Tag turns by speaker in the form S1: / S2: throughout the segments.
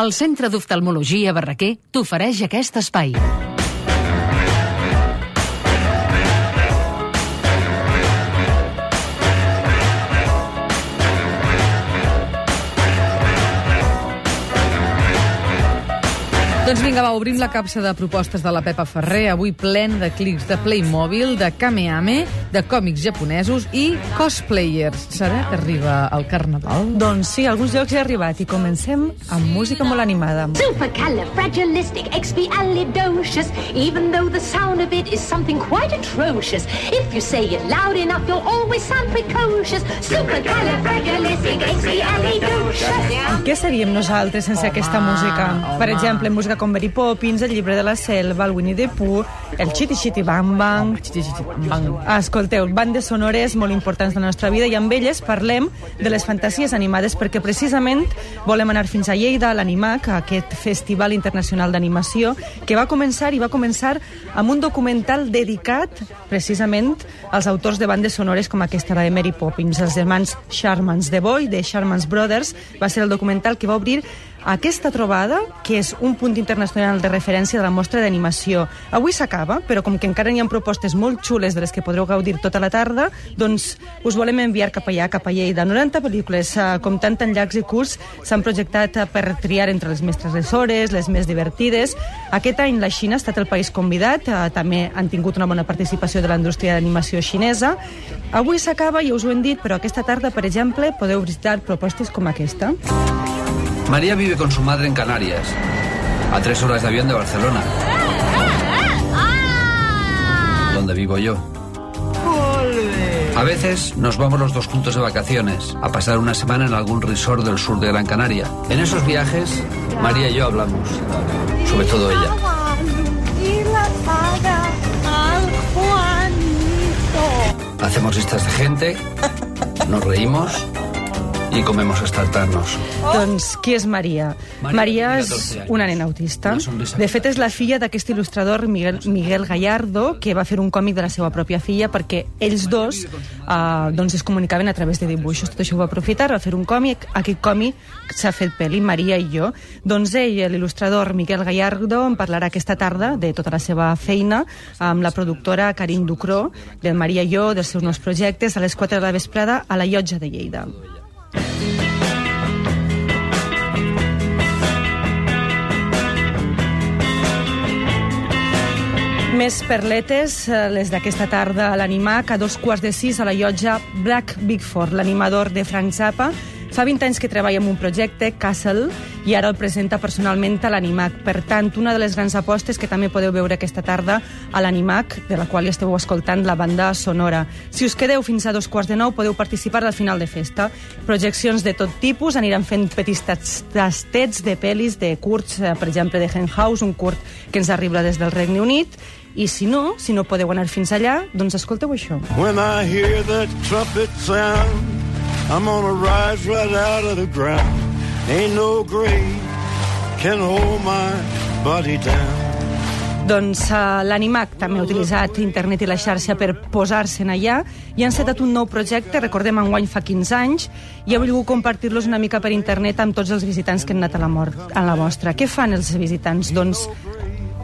S1: El Centre d'Oftalmologia Barraquer t'ofereix aquest espai.
S2: Va, obrim la capsa de propostes de la Pepa Ferrer, avui plen de clics de Playmobil, de Kameame, de còmics japonesos i cosplayers. Serà que arriba el Carnaval?
S3: Doncs sí, a alguns llocs ja ha arribat i comencem amb música molt animada.
S4: Supercalifragilisticexpialidocious Even though the sound of it is something quite atrocious If you say it loud enough you'll always sound precocious Supercalifragilisticexpialidocious
S3: Què seríem nosaltres sense aquesta música? Per exemple, música com Mary Poppins, El llibre de la selva, el Winnie the Pooh, el Chitty Chitty Bang Bang...
S2: Xiti, xiti, bang.
S3: Escolteu, bandes sonores molt importants de la nostra vida i amb elles parlem de les fantasies animades perquè precisament volem anar fins a Lleida, a l'Animac, a aquest Festival Internacional d'Animació, que va començar i va començar amb un documental dedicat precisament als autors de bandes sonores com aquesta, de Mary Poppins, els germans Sharmans. The Boy, de Sharmans Brothers, va ser el documental que va obrir aquesta trobada, que és un punt internacional de referència de la mostra d'animació. Avui s'acaba, però com que encara n'hi ha propostes molt xules de les que podreu gaudir tota la tarda, doncs us volem enviar cap allà, cap a Lleida. 90 pel·lícules, eh, com tant en llacs i curts, s'han projectat eh, per triar entre les més transgressores, les més divertides. Aquest any la Xina ha estat el país convidat, eh, també han tingut una bona participació de la indústria d'animació xinesa. Avui s'acaba, ja us ho hem dit, però aquesta tarda, per exemple, podeu visitar propostes com aquesta.
S5: María vive con su madre en Canarias, a tres horas de avión de Barcelona, donde vivo yo. A veces nos vamos los dos juntos de vacaciones, a pasar una semana en algún resort del sur de Gran Canaria. En esos viajes, María y yo hablamos, sobre todo ella. Hacemos listas de gente, nos reímos y comemos hasta hartarnos.
S3: Doncs qui és Maria?
S5: Maria
S3: Maria és
S5: 14 anys.
S3: una nena autista. De fet, és la filla d'aquest il·lustrador Miguel, Miguel Gallardo, que va fer un còmic de la seva pròpia filla perquè ells dos eh, doncs es comunicaven a través de dibuixos. Tot això ho va aprofitar, va fer un còmic. Aquest còmic s'ha fet pel·li, Maria i jo. Doncs ell, l'il·lustrador Miguel Gallardo, en parlarà aquesta tarda de tota la seva feina amb la productora Karin Ducró, del Maria i jo, dels seus nous projectes, a les 4 de la vesprada a la Llotja de Lleida. Més perletes, eh, les d'aquesta tarda a l'Animac, a dos quarts de sis a la llotja Black Bigford, l'animador de Frank Zappa. Fa 20 anys que treballa en un projecte, Castle, i ara el presenta personalment a l'Animac. Per tant, una de les grans apostes que també podeu veure aquesta tarda a l'Animac, de la qual esteu escoltant la banda sonora. Si us quedeu fins a dos quarts de nou, podeu participar al final de festa. Projeccions de tot tipus, aniran fent petits tas- tastets de pel·lis, de curts, eh, per exemple, de Hen House, un curt que ens arriba des del Regne Unit, i si no, si no podeu anar fins allà, doncs escolteu això.
S6: When I hear that trumpet sound, I'm gonna rise right out of the ground. Ain't no grave can hold my body down.
S3: Doncs uh, l'Animac també ha utilitzat internet i la xarxa per posar-se'n allà i han setat un nou projecte, recordem, enguany fa 15 anys, i ha volgut compartir-los una mica per internet amb tots els visitants que han anat a la, mort, a la mostra. Què fan els visitants? Doncs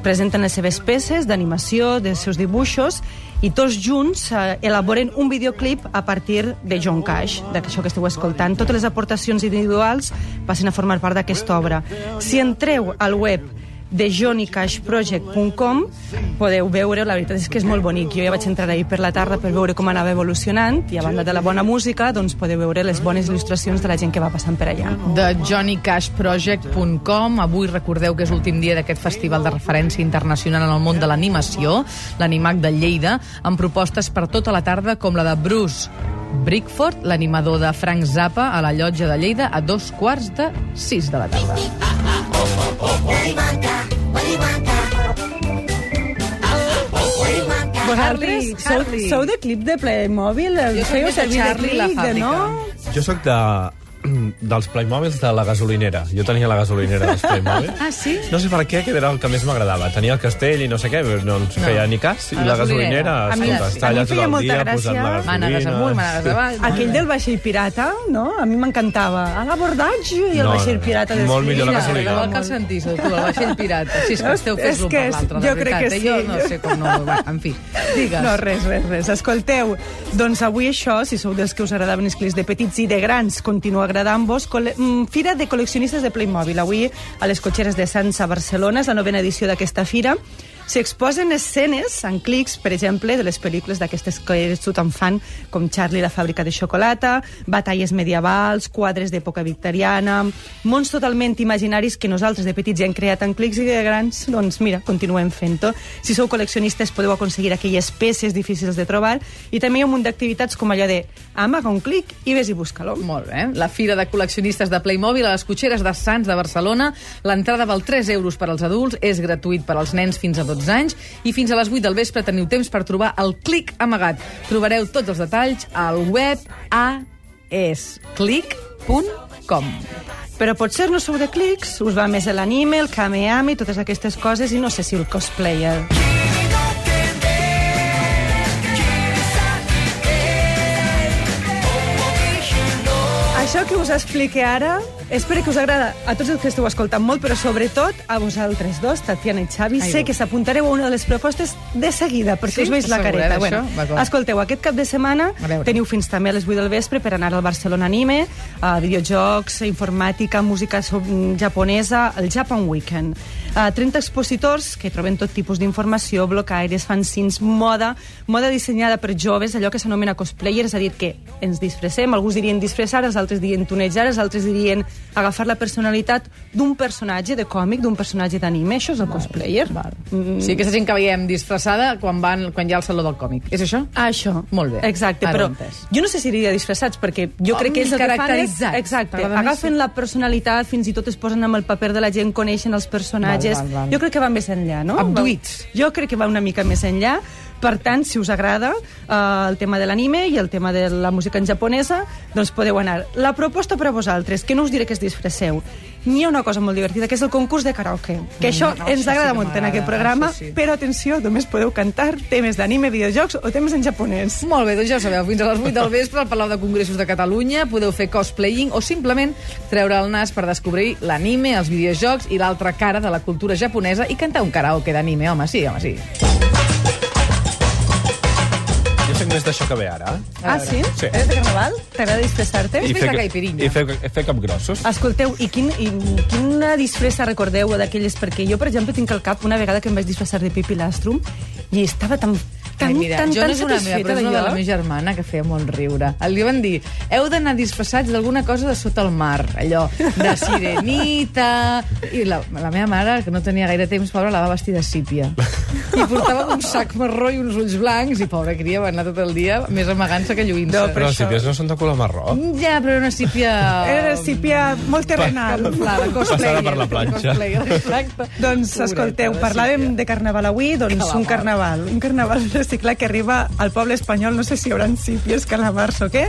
S3: presenten les seves peces d'animació, dels seus dibuixos, i tots junts eh, elaboren un videoclip a partir de John Cash, d'això que esteu escoltant. Totes les aportacions individuals passen a formar part d'aquesta obra. Si entreu al web de johnnycashproject.com podeu veure, la veritat és que és molt bonic. Jo ja vaig entrar ahir per la tarda per veure com anava evolucionant i a banda de la bona música doncs podeu veure les bones il·lustracions de la gent que va passant per allà.
S2: de johnnycashproject.com. Avui recordeu que és l'últim dia d'aquest festival de referència internacional en el món de l'animació, l'Animac de Lleida, amb propostes per tota la tarda com la de Bruce Brickford, l'animador de Frank Zappa, a la llotja de Lleida, a dos quarts de sis de la tarda.
S3: Vosaltres sou,
S2: Charlie.
S3: sou de clip de Playmobil?
S2: Jo soc més de
S3: servir de
S2: Charlie la
S3: de
S2: fàbrica.
S3: no?
S7: Jo sóc de, dels Playmobils de la gasolinera. Jo tenia la gasolinera dels Playmobil.
S2: Ah, sí?
S7: No sé per què, que era el que més m'agradava. Tenia el castell i no sé què, però no ens
S2: No.
S7: feia ni cas. I
S2: La
S7: la
S2: gasolinera.
S7: gasolinera,
S3: A mi-
S7: escolta, està allà tot el
S3: molta
S7: dia
S3: gràcia.
S7: posant la gasolina.
S2: Mànegues amunt, mànegues avall.
S3: Aquell del vaixell pirata, no? A mi m'encantava. A l'abordatge i el
S7: No,
S3: vaixell
S7: no,
S3: pirata de
S7: molt millor la gasolina.
S2: igual que el Santiso, tu, el vaixell pirata. Si és que esteu
S3: És
S2: fets l'un
S3: que
S2: per
S3: és-
S2: l'altre, de
S3: jo crec
S2: veritat.
S3: que
S2: eh? Jo no sé com no... Va, en fi, digues.
S3: No, res, res, res. Escolteu, doncs avui això, si sou dels que us agradaven els clics de petits i de grans, continua agradant-vos. Col mm, Fira de col·leccionistes de Playmobil. Avui a les cotxeres de Sants a Barcelona, és la novena edició d'aquesta fira. S'exposen escenes en clics, per exemple, de les pel·lícules d'aquestes que eres tu tan fan, com Charlie la fàbrica de xocolata, batalles medievals, quadres d'època victoriana, mons totalment imaginaris que nosaltres de petits ja hem creat en clics i de grans, doncs mira, continuem fent-ho. Si sou col·leccionistes podeu aconseguir aquelles peces difícils de trobar i també hi ha un munt d'activitats com allò de amaga un clic i vés i busca-lo.
S2: Molt bé. La Fira de Col·leccionistes de Playmobil a les cotxeres de Sants de Barcelona. L'entrada val 3 euros per als adults, és gratuït per als nens fins a 12 anys i fins a les 8 del vespre teniu temps per trobar el clic amagat. Trobareu tots els detalls al web aesclick.com.
S3: Però potser no sou de clics, us va més l'anime, el kameami, totes aquestes coses, i no sé si el cosplayer. Això que us explique ara, espero que us agrada a tots els que esteu escoltant molt, però sobretot a vosaltres dos, Tatiana i Xavi.
S2: Ai,
S3: sé que s'apuntareu a una de les propostes de seguida, perquè
S2: Sí?
S3: us veig la careta. Bueno, escolteu, aquest cap de setmana
S2: A
S3: teniu fins també a les 8 del vespre per anar al Barcelona Anime, a videojocs, informàtica, música japonesa, el Japan Weekend. Uh, 30 expositors que troben tot tipus d'informació, blocaires, fanzines, moda, moda dissenyada per joves, allò que s'anomena cosplayer, és a dir, que ens disfressem, alguns dirien disfressar, els altres dirien tunejar, els altres dirien agafar la personalitat d'un personatge de còmic, d'un personatge d'anime, això és el cosplayer.
S2: Val. Mm. Sí, aquesta gent que veiem disfressada quan, van, quan hi ha el saló del còmic. És això?
S3: Això.
S2: Molt bé.
S3: Exacte,
S2: Ara
S3: però
S2: entès.
S3: jo no sé si diria disfressats, perquè jo
S2: Oh,
S3: crec que és el que fan és... Exacte, agafen
S2: sí.
S3: la personalitat, fins i tot es posen amb el paper de la gent, coneixen els personatges.
S2: Val, val, val.
S3: Jo crec que va més enllà, no?
S2: Abduïts.
S3: Jo crec que va una mica més enllà. Per tant, si us agrada eh, el tema de l'anime i el tema de la música en japonesa, doncs podeu anar. La proposta per a vosaltres, que no us diré que es disfresseu, n'hi ha una cosa molt divertida, que és el concurs de karaoke. Que això
S2: no,
S3: ens
S2: sí
S3: agrada
S2: que
S3: molt en aquest programa,
S2: això sí.
S3: però atenció, només podeu cantar temes d'anime, videojocs o temes en japonès.
S2: Molt bé, doncs ja ho sabeu, fins a les 8 del vespre al Palau de Congressos de Catalunya podeu fer cosplaying o simplement treure el nas per descobrir l'anime, els videojocs i l'altra cara de la cultura japonesa i cantar un karaoke d'anime, home, sí, home, sí.
S7: Soc més d'això que ve ara.
S3: Ah, sí?
S7: Sí.
S3: Eres de carnaval? T'agrada disfressar-te?
S2: de caipirinha.
S7: I fer, fer capgrossos.
S3: Escolteu, i, quin, i quina disfressa recordeu d'aquelles? Perquè jo, per exemple, tinc al cap una vegada que em vaig disfressar de Pipi Lastrum i estava tan, tan,
S2: Ai, mira,
S3: tan,
S2: jo
S3: tan
S2: no és una meva, però és una de la meva germana que feia molt riure. Li van dir, heu d'anar disfressats d'alguna cosa de sota el mar, allò, de sirenita... I la, la meva mare, que no tenia gaire temps, pobra, la va vestir de sípia. I portava un sac marró i uns ulls blancs, i pobra cria va anar tot el dia més amagant-se que lluint-se.
S3: No,
S7: Però
S3: això-
S7: els sípies no són de color marró.
S2: Ja, però era una sípia...
S3: Era sípia molt terrenal.
S2: Camuflada, cosplayer.
S7: Passada per la planxa.
S2: Cosplayer, exacte.
S3: Doncs, escolteu, parlàvem de carnaval avui, doncs un carnaval. Un carnaval reciclat que arriba al poble espanyol, no sé si hi haurà sípies, calamars o què,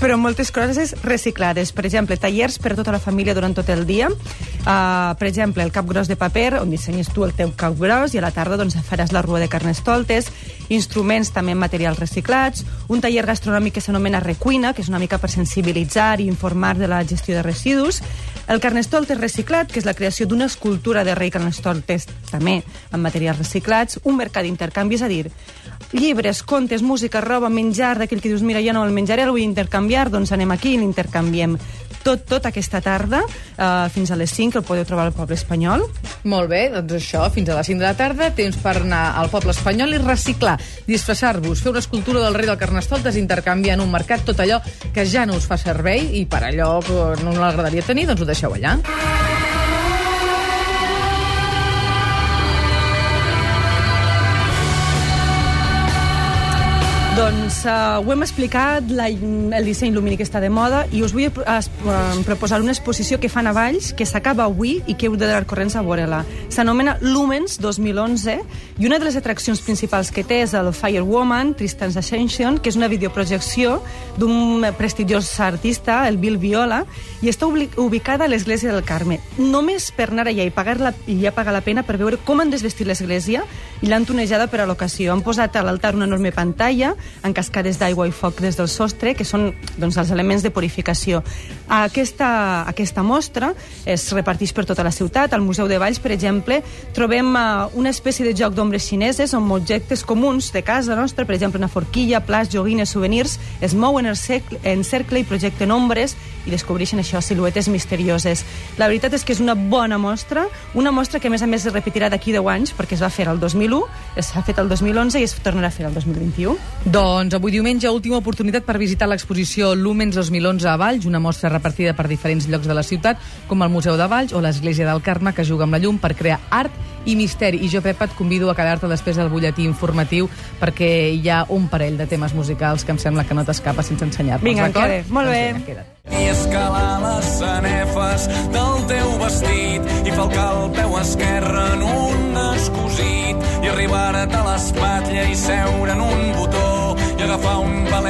S3: però moltes coses reciclades. Per exemple, tallers per tota la família durant tot el dia. Uh, per exemple, el cap gros de paper, on dissenyes tu el teu cap gros, i a la tarda doncs, faràs la rua de carnestoltes, instruments també en materials reciclats, un taller gastronòmic que s'anomena Recuina, que és una mica per sensibilitzar i informar de la gestió de residus, el carnestoltes reciclat, que és la creació d'una escultura de rei carnestoltes, també amb materials reciclats, un mercat d'intercanvi, és a dir, llibres, contes, música, roba, menjar, d'aquell que dius, mira, jo no el menjaré, el vull intercanviar, doncs anem aquí i l'intercanviem. Tot, tot aquesta tarda, eh, fins a les 5, el podeu trobar al poble espanyol.
S2: Molt bé, doncs això, fins a les 5 de la tarda, temps per anar al poble espanyol i reciclar, disfressar-vos, fer una escultura del rei del Carnestoltes, intercanviar en un mercat tot allò que ja no us fa servei i per allò que no l'agradaria tenir, doncs ho deixeu allà.
S3: Doncs uh, ho hem explicat, la, el disseny lumínic està de moda i us vull uh, proposar una exposició que fan a Valls, que s'acaba avui i que heu d'anar corrents a veure-la. S'anomena Lumens 2011 i una de les atraccions principals que té és el Firewoman, Tristan's Ascension, que és una videoprojecció d'un prestigiós artista, el Bill Viola, i està ubicada a l'església del Carme. Només per anar allà i pagar la, i ja pagar la pena per veure com han desvestit l'església i l'han tonejada per a l'ocasió. Han posat a l'altar una enorme pantalla amb cascades d'aigua i foc des del sostre, que són doncs, els elements de purificació. Aquesta, aquesta mostra es reparteix per tota la ciutat. Al Museu de Valls, per exemple, trobem uh, una espècie de joc d'ombres xineses amb objectes comuns de casa nostra, per exemple, una forquilla, plats, joguines, souvenirs, es mouen en cercle, en i projecten ombres i descobreixen això, siluetes misterioses. La veritat és que és una bona mostra, una mostra que a més a més es repetirà d'aquí 10 anys, perquè es va fer el 2001, es ha fet el 2011 i es tornarà a fer el 2021.
S2: Doncs avui diumenge, última oportunitat per visitar l'exposició Lumens 2011 a Valls, una mostra repartida per diferents llocs de la ciutat, com el Museu de Valls o l'Església del Carme, que juga amb la llum per crear art i misteri. I jo, Pepa, et convido a quedar-te després del butlletí informatiu perquè hi ha un parell de temes musicals que em sembla que no t'escapa sense ensenyar-nos,
S3: Vinga,
S2: d'acord?
S3: Molt bé.
S2: Doncs vinga, queda't.
S8: i escalar les sanefes del teu vestit i falcar el peu esquerre en un escosit i arribar-te a l'espatlla i seure en un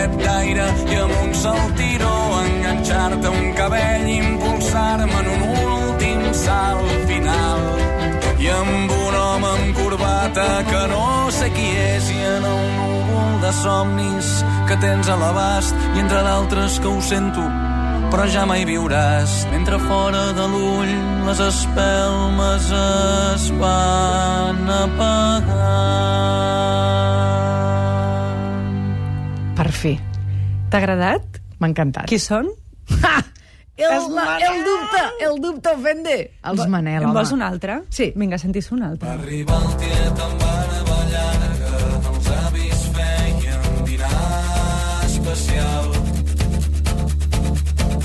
S8: un palet d'aire i amb un saltiró enganxar-te un cabell i impulsar-me en un últim salt final. I amb un home amb corbata que no sé qui és i en el núvol de somnis que tens a l'abast i entre d'altres que ho sento però ja mai viuràs. Mentre fora de l'ull les espelmes es van
S3: T'ha agradat?
S2: M'ha encantat.
S3: Qui són?
S2: Ha! El,
S3: Els
S2: la,
S3: Manel!
S2: el dubte, el dubte ofende. Els Manel,
S3: En
S2: home.
S3: vols un altre?
S2: Sí.
S3: Vinga, sentis un altre.
S8: Arriba el tiet amb barba llarga, els avis feien dinar especial.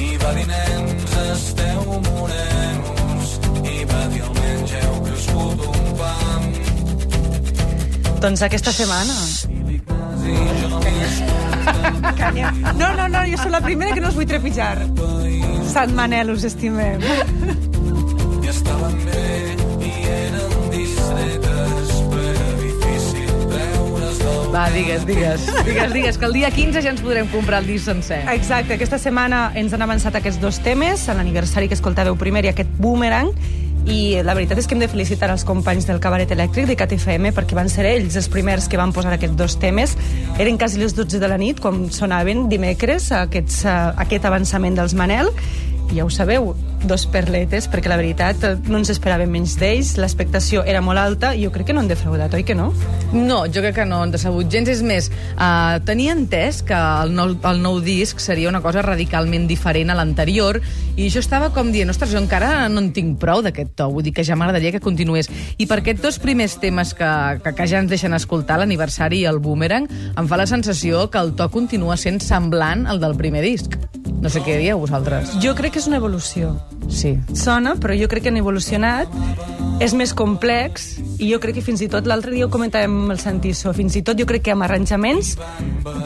S8: I va dir, nens, esteu morenos, i va dir, almenys heu crescut un pam.
S3: Doncs aquesta setmana. Calla. No, no, no, jo soc la primera que no us vull trepitjar. Sant Manel, us estimem.
S8: I estaven bé, i eren discretes, però era difícil treure's del
S2: Va, digues, digues. Digues, digues, que el dia 15 ja ens podrem comprar el disc sencer.
S3: Exacte, aquesta setmana ens han avançat aquests dos temes, l'aniversari que escoltàveu primer i aquest boomerang, i la veritat és que hem de felicitar els companys del Cabaret Elèctric de CatFM perquè van ser ells els primers que van posar aquests dos temes. Eren quasi les 12 de la nit quan sonaven dimecres aquests, uh, aquest avançament dels Manel i ja ho sabeu, dos perletes, perquè la veritat eh, no ens esperàvem menys d'ells, l'expectació era molt alta i jo crec que no han defraudat, oi que no?
S2: No, jo crec que no han decebut gens. És més, uh, tenia entès que el nou, el nou disc seria una cosa radicalment diferent a l'anterior i jo estava com dient, ostres, jo encara no en tinc prou d'aquest to, vull dir que ja m'agradaria que continués. I per aquests dos primers temes que, que, que ja ens deixen escoltar, l'aniversari i el boomerang, em fa la sensació que el to continua sent semblant al del primer disc. No sé què dieu vosaltres.
S3: Jo crec que és una evolució.
S2: Sí.
S3: Sona, però jo crec que han evolucionat, és més complex, i jo crec que fins i tot, l'altre dia ho comentàvem amb el Santiso, fins i tot jo crec que amb arranjaments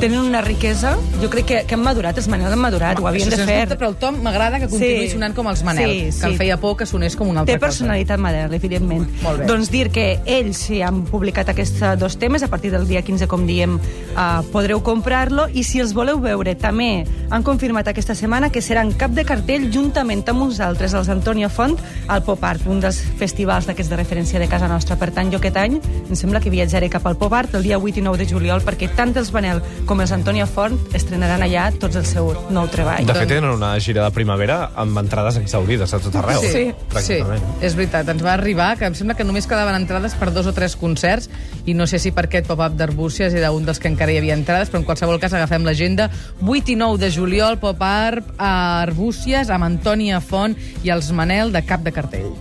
S3: tenen una riquesa, jo crec que, que han madurat, els Manel han madurat, ho havien de fer.
S2: Dubte, però el Tom m'agrada que continuï
S3: Sí.
S2: sonant com els Manel,
S3: Sí,
S2: que
S3: sí.
S2: em feia por que sonés com una altra
S3: Té personalitat Manel, evidentment.
S2: Molt bé.
S3: Doncs dir que ells sí han publicat aquests dos temes, a partir del dia 15, com diem, uh, podreu comprar-lo, i si els voleu veure, també han confirmat aquesta setmana que seran cap de cartell juntament amb uns altres, els Antonio Font, al Pop Art, un dels festivals d'aquests de referència de casa nostra. Per tant, jo aquest any em sembla que viatjaré cap al Pop Art el dia 8 i 9 de juliol, perquè tant els Manel com els Antonio Font estrenaran allà tots el seu nou treball.
S7: De fet, tenen una gira de primavera amb entrades exaurides a tot arreu.
S2: Sí, sí, és veritat. Ens va arribar que em sembla que només quedaven entrades per dos o tres concerts i no sé si per aquest pop-up d'Arbúcies era un dels que encara hi havia entrades, però en qualsevol cas agafem l'agenda. 8 i 9 de juliol, pop-up a Arbúcies amb Antònia Font i els Manel de Cap de Cartell.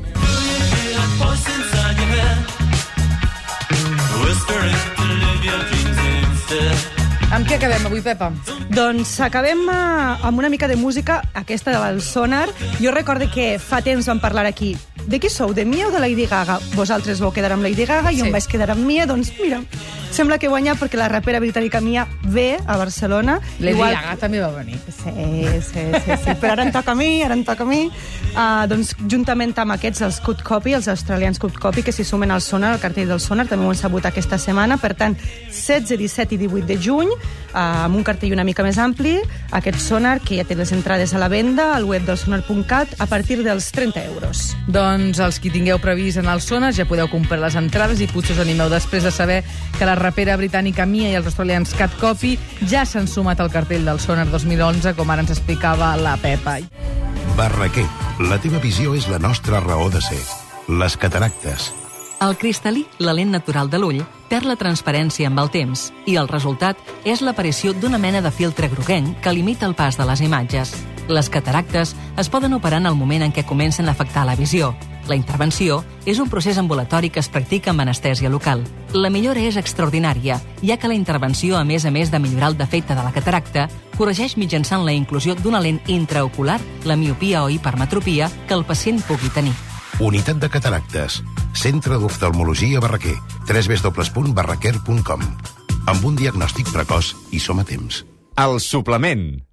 S2: Amb què acabem avui, Pepa?
S3: Doncs acabem eh, amb una mica de música, aquesta del Sonar. Jo recorde que fa temps vam parlar aquí. De qui sou, de Mia o de Lady Gaga? Vosaltres vau quedar amb Lady Gaga, jo
S2: Sí.
S3: em vaig quedar amb Mia, doncs mira, sembla que guanya perquè la rapera britànica Mia ve a Barcelona.
S2: Lady
S3: Igual-
S2: Gaga també va venir.
S3: Sí, sí, sí, sí. però ara em toca a mi, ara em toca a mi. Uh, doncs, juntament amb aquests, els Cut Copy, els australians Cut Copy, que s'hi sumen al Sonar, al cartell del Sonar, també ho han sabut aquesta setmana. Per tant, 16, 17 i 18 de juny, uh, amb un cartell una mica més ampli, aquest Sonar, que ja té les entrades a la venda, al web del sonar.cat, a partir dels 30 euros.
S2: Doncs els qui tingueu previst en el Sonar ja podeu comprar les entrades i potser us animeu després de saber que la rapera britànica Mia i els australians Cat Copy ja s'han sumat al cartell del Sonar 2011, com ara ens explicava la Pepa.
S9: Barraquer, la teva visió és la nostra raó de ser. Les cataractes.
S10: El cristal·lí, la lent natural de l'ull, perd la transparència amb el temps i el resultat és l'aparició d'una mena de filtre groguenc que limita el pas de les imatges. Les cataractes es poden operar en el moment en què comencen a afectar la visió. La intervenció és un procés ambulatori que es practica amb anestèsia local. La millora és extraordinària, ja que la intervenció, a més a més de millorar el defecte de la cataracta, corregeix mitjançant la inclusió d'una lent intraocular, la miopia o hipermetropia, que el pacient pugui tenir.
S9: Unitat de cataractes. Centre d'oftalmologia Barraquer. www.barraquer.com Amb un diagnòstic precoç i som a temps.
S11: El suplement.